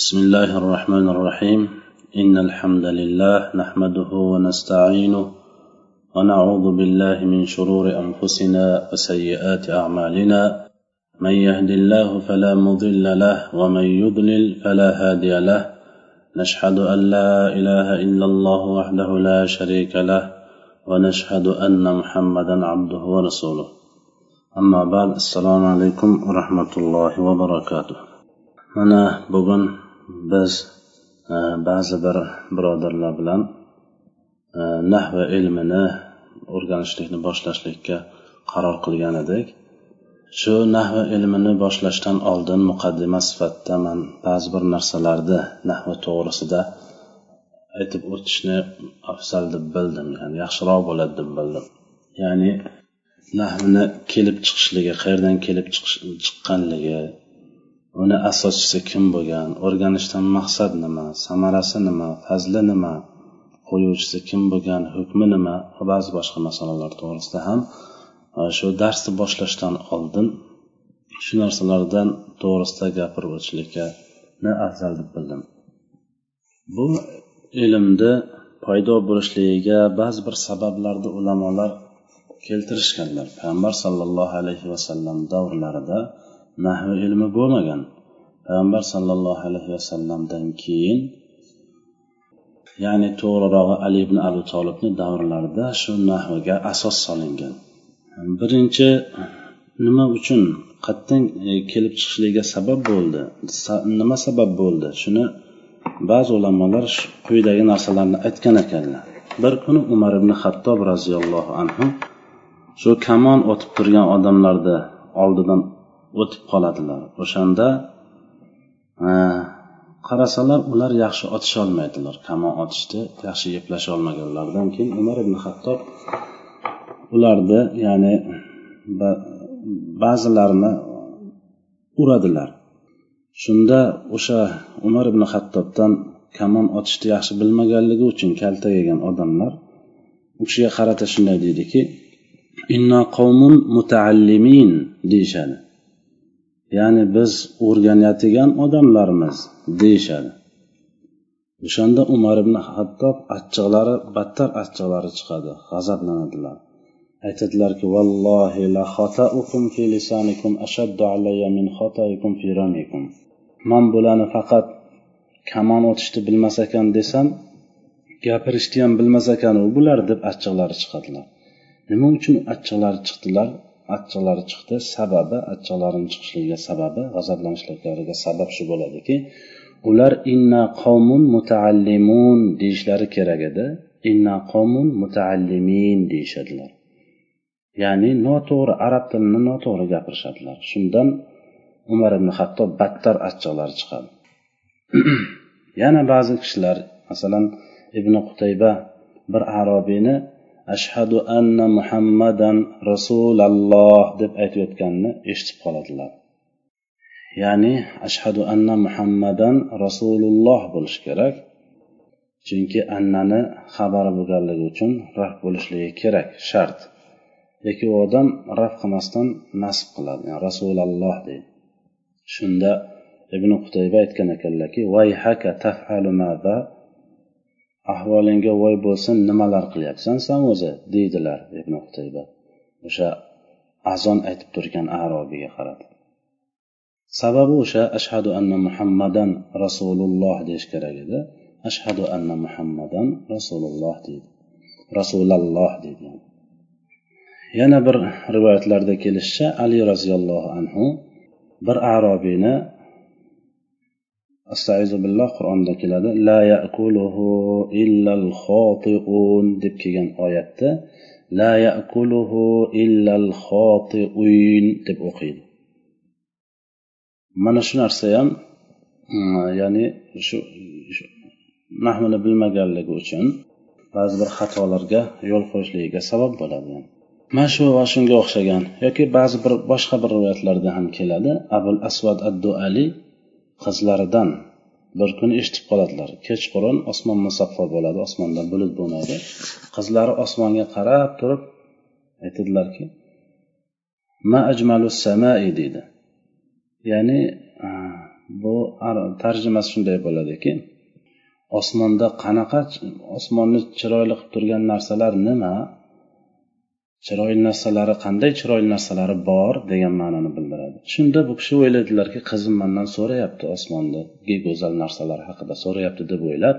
بسم الله الرحمن الرحيم. إن الحمد لله نحمده ونستعينه ونعوذ بالله من شرور أنفسنا وسيئات أعمالنا. من يهد الله فلا مضل له ومن يضلل فلا هادي له. نشهد أن لا إله إلا الله وحده لا شريك له ونشهد أن محمدا عبده ورسوله. أما بعد السلام عليكم ورحمة الله وبركاته. mana bugun biz e, ba'zi bir birodarlar bilan e, nahva ilmini o'rganishlikni boshlashlikka qaror qilgan edik. Shu nahva ilmini boshlashdan oldin muqaddima sifatida man ba'zi bir narsalarni nahva to'g'risida aytib o'tishni afzal deb bildim ya'ni yaxshiroq bo'ladi deb bildim. Ya'ni nahvni kelib chiqishligi qayerdan kelib chiqqanligi uni asoschisi kim bo'lgan? O'rganishdan maqsad nima? Samarasi nima? Fazli nima? Qo'yuvchisi kim bo'lgan? Hukmi nima? Va ba'zi boshqa masalalar to'g'risida ham e, shu darsni boshlashdan oldin shu narsalardan to'g'risida gapirib o'tishlikni afzal deb bildim. Bu ilmni paydo bo'lishligiga ba'zi bir sabablarni ulamolar keltirishganlar. Payg'ambar sollallohu alayhi vasallam davrlarida nahv ilmi bo'lmagan. Payg'ambar sollallohu alayhi vasallamdan keyin ya'ni to'g'rirog'i ali ibn abu tolibni davrlarida shu nahvga asos solingan. Birinchi nima uchun qayerdan kelib chiqishligiga sabab bo'ldi? Nima sabab bo'ldi? Shuni ba'zi ulamolar quyidagi narsalarni aytgan ekanlar. Bir kuni umar ibn hattob roziyallohu anhu shu kamon o'tib turgan odamlarni oldidan o'tib qoladilar. O'shanda qarasalar ular yaxshi otisholmaydilar kamon otishdi yaxshi eplasha olmaganlaridan keyin umar ibn hattob ularni ya'ni ba'zilarini uradilar. Shunda o'sha umar ibn hattobdan kamon otishni yaxshi bilmaganligi uchun kalta yegan odamlar u kishiga qarata shunday deydiki inna qavmun mutaallimin deyishadi. Ya'ni biz o'rganadigan odamlarmiz deyishadi. O'shanda umar ibn hattob achchiqlari battar achchiqlari chiqadi g'azablanadilar. Aytadilarki vallohi la xataukum fi lisanikum ashaddu alayya min xataikum fi ramikum. Man bularni faqat kamon otishni bilmas ekan desam gapirishni ham bilmas ekan u bular deb achchiqlari chiqadilar. Nima uchun achchiqlari chiqdilar? Achchiqlari chiqdi. Sababi achchiqlarini chiqishligiga sababi g'azablanishliklariga sabab shu bo'ladiki ular inna qavmun mutaallimun deyishlari kerak edi. Inna qavmun mutaallimin deyishadilar. Ya'ni noto'g'ri arab tilini noto'g'ri gapirishadilar. Shundan umar ibn hattob battar achchiqlari chiqadi. Yana ba'zi kishilar masalan ibn qutayba bir arobiyni ashhadu anna muhammadan rasululloh deb aytayotganini eshitib qoladilar. Ya'ni ashhadu anna muhammadan rasululloh bo'lishi kerak. Chunki annani xabari bo'lganligi uchun raf bo'lishligi kerak shart. Lekin u odam raf qilmasdan nasb qiladi yani rasululloh deydi. Shunda ibn qutayba aytgan ekanlarki vayhaka tafalu mada ahvolingga voy bo'lsin nimalar qilyapsan san o'zi deydilar ibn qutayba. O'sha azon aytib turgan arobiyga qarab. Sababi o'sha ashhadu anna muhammadan rasululloh deyish kerak edi. Ashhadu anna muhammadan rasululloh deydi. Rasulalloh deydi yana bir rivoyatlarda kelishicha ali roziyallohu anhu bir arobiyni astaizu billah qur'onda keladi la yakuluhu illal xotiun deb kelgan oyatda la yakuluhu illal xotiun deb o'qiydi. Mana shu narsa ham hmm, ya'ni shu nahmini bilmaganligi uchun ba'zi bir xatolarga yo'l qo'yishligiga sabab bo'ladi. Mana shu va shunga o'xshagan yoki ba'zi bir boshqa bir rivoyatlarda ham keladi. Abul asvad ad duali qizlaridan bir kuni eshitib qoladilar. Kechqurun osmon musaffo bo'ladi osmonda bulut bo'lmaydi. Qizlari osmonga qarab turib aytadilarki ma ajmalu samai deydi. Ya'ni bu tarjimasi shunday bo'ladiki osmonda qanaqa osmonni chiroyli qilib turgan narsalar nima? Chiroyli narsalari qanday chiroyli narsalari bor degan ma'noni bildiradi. Shunda bu kishi o'yladilarki qizim mandan so'rayapti osmondagi go'zal narsalar haqida so'rayapti deb o'ylab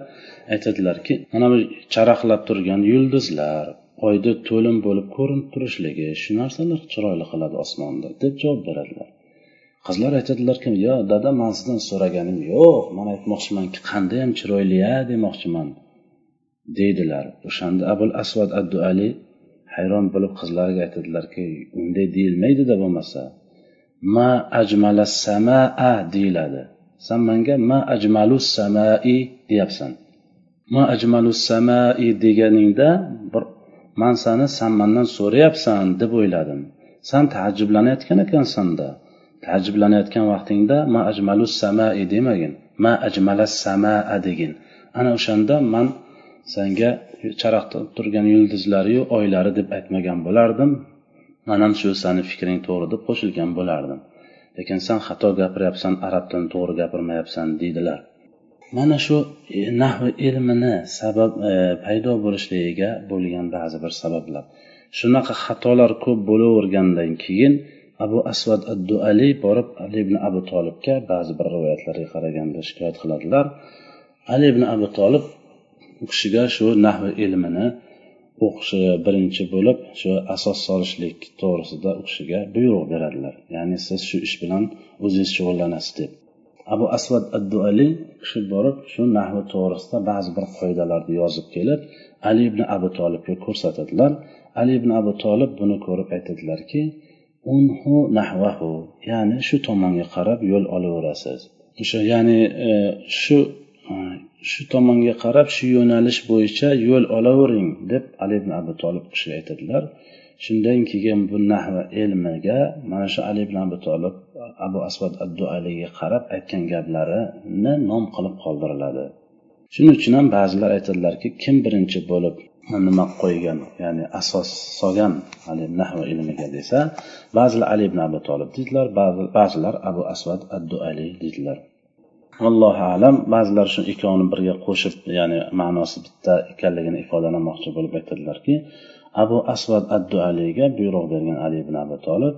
aytadilarki mana bu charaqlab turgan yulduzlar oyda to'lin bo'lib ko'rinib turishligi shu narsalar chiroyli qiladi osmonni deb javob beradilar. Qizlar aytadilarki yo dada man sizdan so'raganim yo'q man aytmoqchimanki qandayyam chiroyli a demoqchiman deydilar. O'shanda abul asvad addu ali hayron bo'lib qizlariga aytadilarki unday deyilmaydida bo'lmasa. Ma ajmala samaa deyiladi. San manga ma ajmalu samai deyapsan. Ma ajmalu samai deganingda bir man sani san mandan so'rayapsan deb o'yladim. San taajjublanayotgan ekansanda taajjublanayotgan vaqtingda ma ajmalu samai demagin. Ma ajmala samaa degin. Ana o'shanda man sanga charaqda turgan yulduzlariyu oylari deb aytmagan bo'lardim. Manam shu sani fikring to'g'ri deb qo'shilgan bo'lardim. Lekin san xato gapiryapsan arab tilini to'g'ri gapirmayapsan deydilar. Mana shu e, nahv ilmini sabab e, paydo bo'lishligiga bo'lgan ba'zi bir sabablar. Shunaqa xatolar ko'p bo'lavergandan keyin abu asvad ad duali borib ali ibn abu tolibga ba'zi bir rivoyatlarga qaraganda shikoyat qiladilar. Ali ibn abu tolib u kishiga shu nahv ilmini o'qishi birinchi bo'lib shu asos solishlik to'g'risida u kishiga buyruq beradilar. Ya'ni siz shu ish bilan o'zingiz shug'ullanasiz deb. Abu asvad addu ali kishi borib shu nahvi to'g'risida ba'zi bir qoidalarni yozib kelib ali ibn abu tolibga ko'rsatadilar. Ali ibn abu tolib buni ko'rib aytadilarki unhu nahvahu ya'ni shu tomonga qarab yo'l olaverasiz. O'sha ya'ni e, shu e, shu tomonga qarab shu yo'nalish bo'yicha yo'l olavering deb ali ibn abu tolib kishiga aytadilar. Shundan keyin bu nahva ilmiga mana shu ali ibn abu tolib abu asvad addu aliga qarab aytgan gaplarini nom qilib qoldiriladi. Shuning uchun ham ba'zilar aytadilarki kim birinchi bo'lib nima qo'ygan ya'ni asos solgan ali nahva ilmiga desa ba'zilar ali ibn abu tolib deydilar ba'zilar abu asvad addu ali deydilar. Allohu alam ba'zilar shu ikkovini birga qo'shib ya'ni ma'nosi bitta ekanligini ifodalamoqchi bo'lib aytadilarki abu asvad addu aliga buyruq bergan ali ibn abu tolib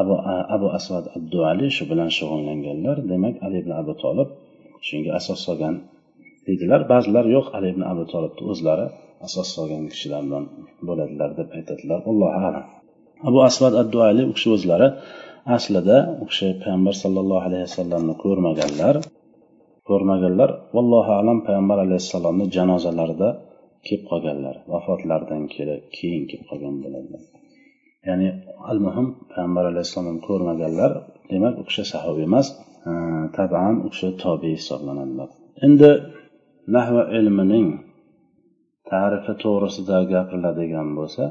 abu abu asvad addu ali shu bilan shug'ullanganlar demak ali ibn abu tolib shunga asos solgan deydilar ba'zilar yo'q ali ibn abu tolibni o'zlari asos solgan kishilardan bo'ladilar deb aytadilar. Allohu alam. Abu asvad addu ali u kishi o'zlari aslida u kishi payg'ambar sallallohu alayhi vasallamni ko'rmaganlar. Ko'rmaganlar vallohu alam payg'ambar alayhissalomni janozalarida kelib qolganlar vafotlaridan keyin kelib qolgan bo'ladilar ya'ni al muhim payg'ambar alayhissalomni ko'rmaganlar demak u kishi sahobiy emas taban u kishi tobiy hisoblanadilar. Endi nahva ilmining tarifi to'g'risida gapiriladigan bo'lsa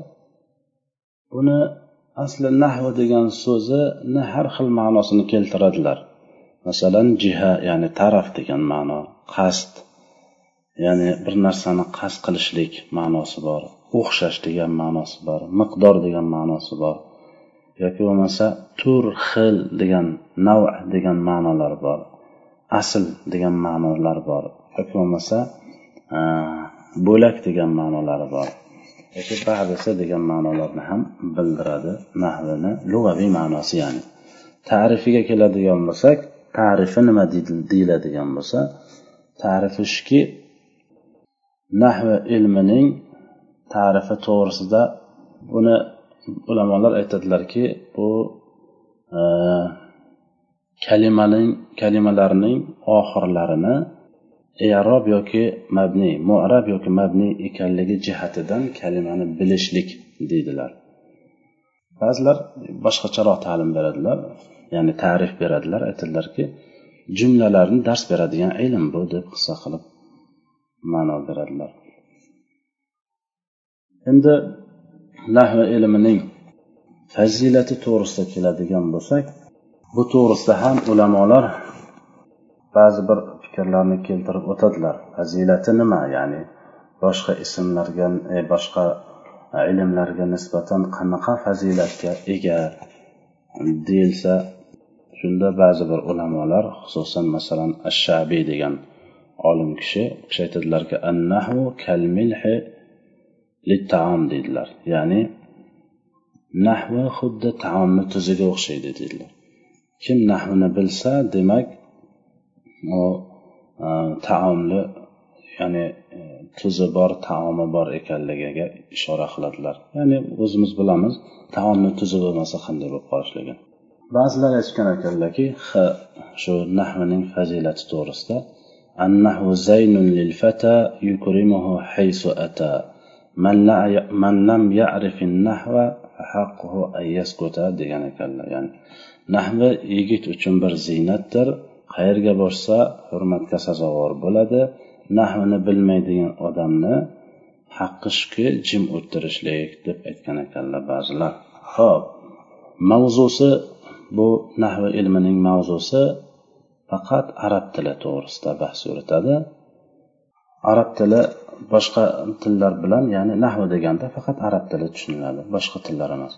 buni asli nahva degan so'zini har xil ma'nosini keltiradilar. Masalan jiha ya'ni taraf degan ma'no qasd. Ya'ni bir narsani qasd qilishlik ma'nosi bor o'xshash degan ma'nosi bor miqdor degan ma'nosi bor. Yoki bo'lmasa tur xil degan nav degan ma'nolar bor asl degan ma'nolar bor. Yoki bo'lmasa bo'lak degan ma'nolari bor. Yoki badisi degan ma'nolarni ham bildiradi nahvini lug'aviy ma'nosi ya'ni. Tarifiga keladigan bo'lsak tarifi nima deyiladigan bo'lsa tarifi shuki nahva ilmining tarifi to'g'risida buni ulamolar aytadilarki bu e, kalimaning kalimalarning oxirlarini erob yoki mabni mu'rab yoki mabni ekanligi jihatidan kalimani bilishlik deydilar. Ba'zilar boshqacharoq ta'lim beradilar. Ya'ni ta'rif beradilar aytadilarki jumlalarni dars beradigan ilm bu deb qissa qilib ma'no beradilar. Endi nahva ilmining fazilati to'g'risida keladigan bo'lsak bu to'g'risida ham ulamolar ba'zi bir fikrlarni keltirib o'tadilar. Fazilati nima? Ya'ni boshqa ismlarga e, boshqa ilmlarga nisbatan qanaqa fazilatga ega deyilsa shu shunda ba'zi bir ulamolar xususan masalan ashabiy degan olim kishi u kishi aytadilarki annahu kalmilhi littaom deydilar. Ya'ni nahvi xuddi taomni tuziga o'xshaydi deydilar. Kim nahvini bilsa demak u e, taomni ya'ni e, tuzi bor taomi bor ekanligiga ishora qiladilar. Ya'ni o'zimiz bilamiz taomni tuzi bo'lmasa qanday bo'lib qolishligini ba'zilar aytishgan ekanlarki shu nahvining fazilati to'g'risida annahu zaynun lil fata yukrimuhu haysu ata. Man lam ya'rifin nahva haqquhu an yaskuta degan ekanlar. Ya'ni nahvi yigit uchun bir ziynatdir. Qayerga borsa hurmatga sazovor bo'ladi. Nahvini bilmaydigan odamni haqqi shuki jim o'tirishlik deb aytgan ekanlar ba'zilar. Ho'p mavzusi bu nahv ilmining mavzusi faqat arab tili to'g'risida bahs yuritadi. Arab tili boshqa tillar bilan ya'ni nahv deganda faqat arab tili tushuniladi boshqa tillar emas.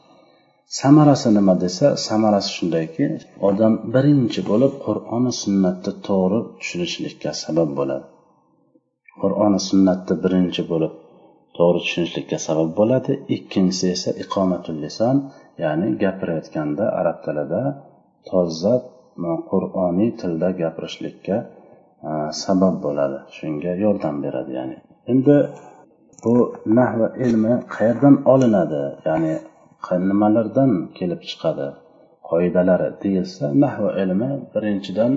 Samarasi nima desa samarasi shundayki odam birinchi bo'lib qur'oni sunnatni to'g'ri tushunishlikka sabab bo'ladi. Qur'oni sunnatni birinchi bo'lib to'g'ri tushunishlikka sabab bo'ladi. Ikkinchisi esa iqomatul lison ya'ni gapirayotganda arab tilida toza qur'oniy tilda gapirishlikka e, sabab bo'ladi. Shunga yordam beradi ya'ni. Endi bu nahva ilmi qayerdan olinadi? Ya'ni nimalardan kelib chiqadi? Qoidalari deyilsa nahva ilmi birinchidan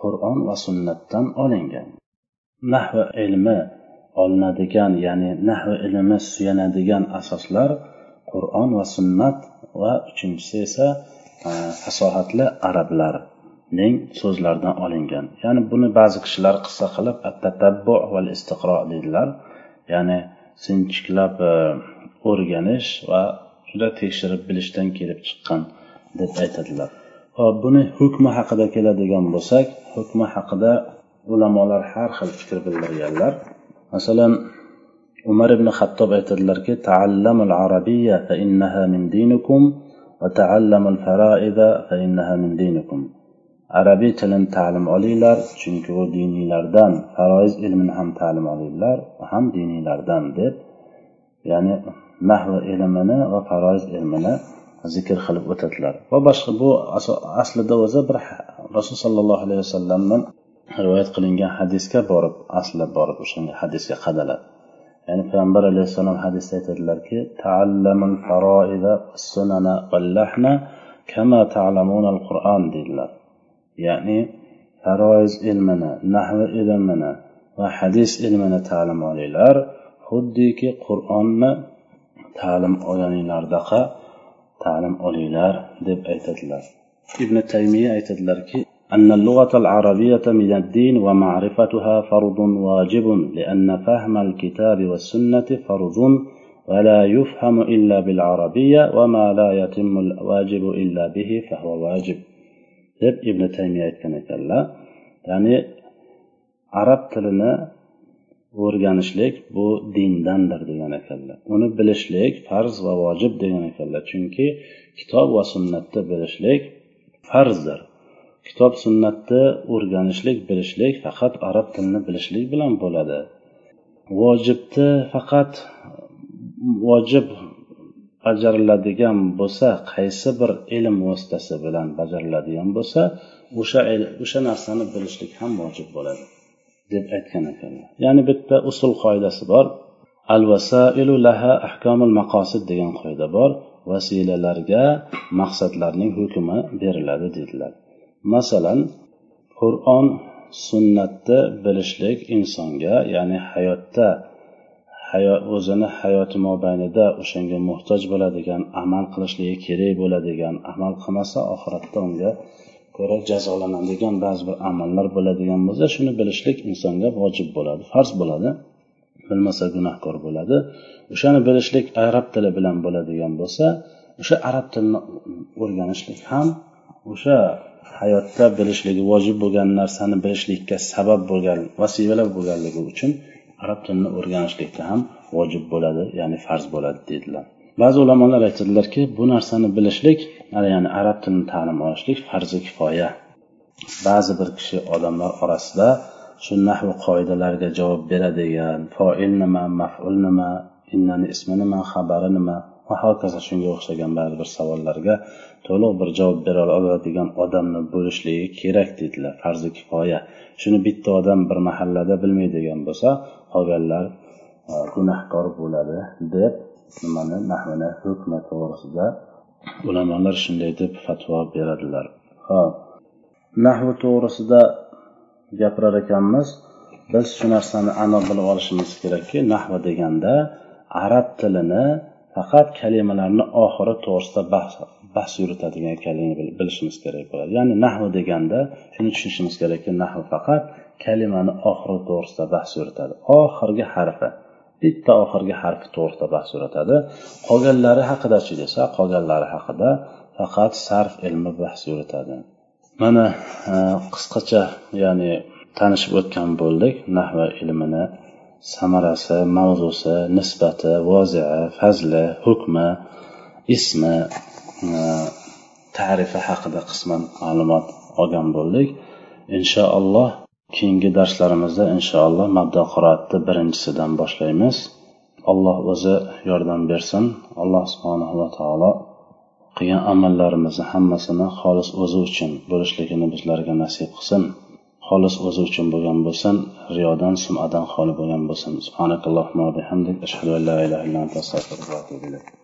qur'on va sunnatdan olingan. Nahva ilmi olinadigan ya'ni nahv ilmi suyanadigan asoslar qur'on va sunnat va uchinchisi esa e, fasohatli arablarning so'zlaridan olingan. Ya'ni buni ba'zi kishilar qissa qilib tatabbu val istiqro deydilar. Ya'ni sinchiklab e, o'rganish va juda tekshirib bilishdan kelib chiqqan deb aytadilar. Hop buni hukmi haqida keladigan bo'lsak hukmi haqida ulamolar har xil fikr bildirganlar. Masalan umar ibn xattob aytadilarki taallamul arabiyya fa innaha min dinikum va taallamul faroida fa innaha min dinikum arabiy tilini ta'lim olinglar chunki u diniylardan faroiz ilmini ham ta'lim olinglar ham diniylardan deb ya'ni nahv ilmini va faroiz ilmini zikr qilib o'tadilar. Va boshqa bu aslida o'zi bir rasululloh sollallohu alayhi vasallamdan rivoyat qilingan hadisga borib aslab borib o'shanga hadisga qadaladi. Ya'ni payg'ambar alayhissalom hadisda aytadilarki taallamul faroida sunana vallahna kama ta'lamunal qur'on deydilar ya'ni faroiz ilmini nahvi ilmini va hadis ilmini ta'lim olinglar. Xuddiki qur'onni ta'lim olganinglardaqa ta'lim olinglar deb aytadilar. Ibn taymiya aytadilarki أن اللغة العربية من الدين ومعرفتها فرض واجب لأن فهم الكتاب والسنة فرض ولا يفهم إلا بالعربية وما لا يتم الواجب إلا به فهو واجب deb ibn taymiya aytgan ekanlar ya'ni arab tilini o'rganishlik bu dindandir degan ekanlar uni bilishlik farz va vojib degan ekanlar chunki kitob va sunnatni bilishlik farzdir kitob sunnatni o'rganishlik bilishlik faqat arab tilini bilishlik bilan bo'ladi. Vojibni faqat vojib bajariladigan bo'lsa qaysi bir ilm vositasi bilan bajariladigan bo'lsa o'sha o'sha narsani bilishlik ham vojib bo'ladi deb aytgan ekanlar. Ya'ni bitta usul qoidasi bor. Al vasailu laha ahkomul maqosid degan qoida bor. Vasilalarga maqsadlarning hukmi beriladi dedilar. Masalan qur'on sunnatni bilishlik insonga ya'ni hayotda hayot o'zini hayoti mobaynida o'shanga muhtoj bo'ladigan amal qilishligi kerak bo'ladigan amal qilmasa oxiratda unga ko'ra jazolanadigan ba'zi bir amallar bo'ladigan bo'lsa shuni bilishlik insonga vojib bo'ladi farz bo'ladi. Bilmasa gunohkor bo'ladi. O'shani bilishlik arab tili bilan bo'ladigan bo'lsa o'sha arab tilini o'rganishlik ham o'sha hayotda bilishligi vojib bo'lgan narsani bilishlikka sabab bo'lgan vasilalar bo'lganligi uchun arab tilini o'rganishlikda ham vojib bo'ladi ya'ni farz bo'ladi deydilar ba'zi ulamolar aytadilarki bu narsani bilishlik ya'ni arab tilini ta'lim olishlik farzi kifoya. Ba'zi bir kishi odamlar orasida shu nahv qoidalariga javob beradigan foil nima maful nima innani ismi nima xabari nima va hokazo shunga o'xshagan baribir savollarga to'liq bir javob bera oladigan odamni bo'lishligi kerak dedilar. Farzi kifoya. Shuni bitta odam bir mahallada bilmaydigan bo'lsa qolganlar e, gunohkor bo'ladi deb nimani nahvini hukmi to'g'risida ulamolar shunday deb fatvo beradilar. Ho'p nahvi to'g'risida gapirar ekanmiz. Biz shu narsani aniq bilib olishimiz kerakki nahva deganda arab tilini faqat kalimalarni oxiri to'g'risida bahs bahs yuritadigan ekanligini bilishimiz kerak bo'ladi. Ya'ni nahv deganda shuni tushunishimiz kerakki nahv faqat kalimani oxiri to'g'risida bahs yuritadi. Oxirgi harfi bitta oxirgi harfi to'g'risida bahs yuritadi. Qolganlari haqidachi desa qolganlari haqida faqat sarf ilmi bahs yuritadi. Mana e, qisqacha ya'ni tanishib o'tgan bo'ldik nahva ilmini. Samarasi mavzusi nisbati vozia fazli hukmi ismi e, tarifi haqida qisman ma'lumot olgan bo'ldik. Inshaalloh keyingi darslarimizda inshaalloh mabda qiroatni birinchisidan boshlaymiz. Alloh o'zi yordam bersin. Alloh subhanava taolo qilgan amallarimizni hammasini xolis o'zi uchun bo'lishligini bizlarga nasib qilsin. Xolis o'zi uchun bo'lgan bo'lsin riyodan sumadan xoli bo'lgan bo'lsin. Subhanakallohumma bihamdik. Ashhadu an la ilaha illa anta astag'firuka va atubu ilayk.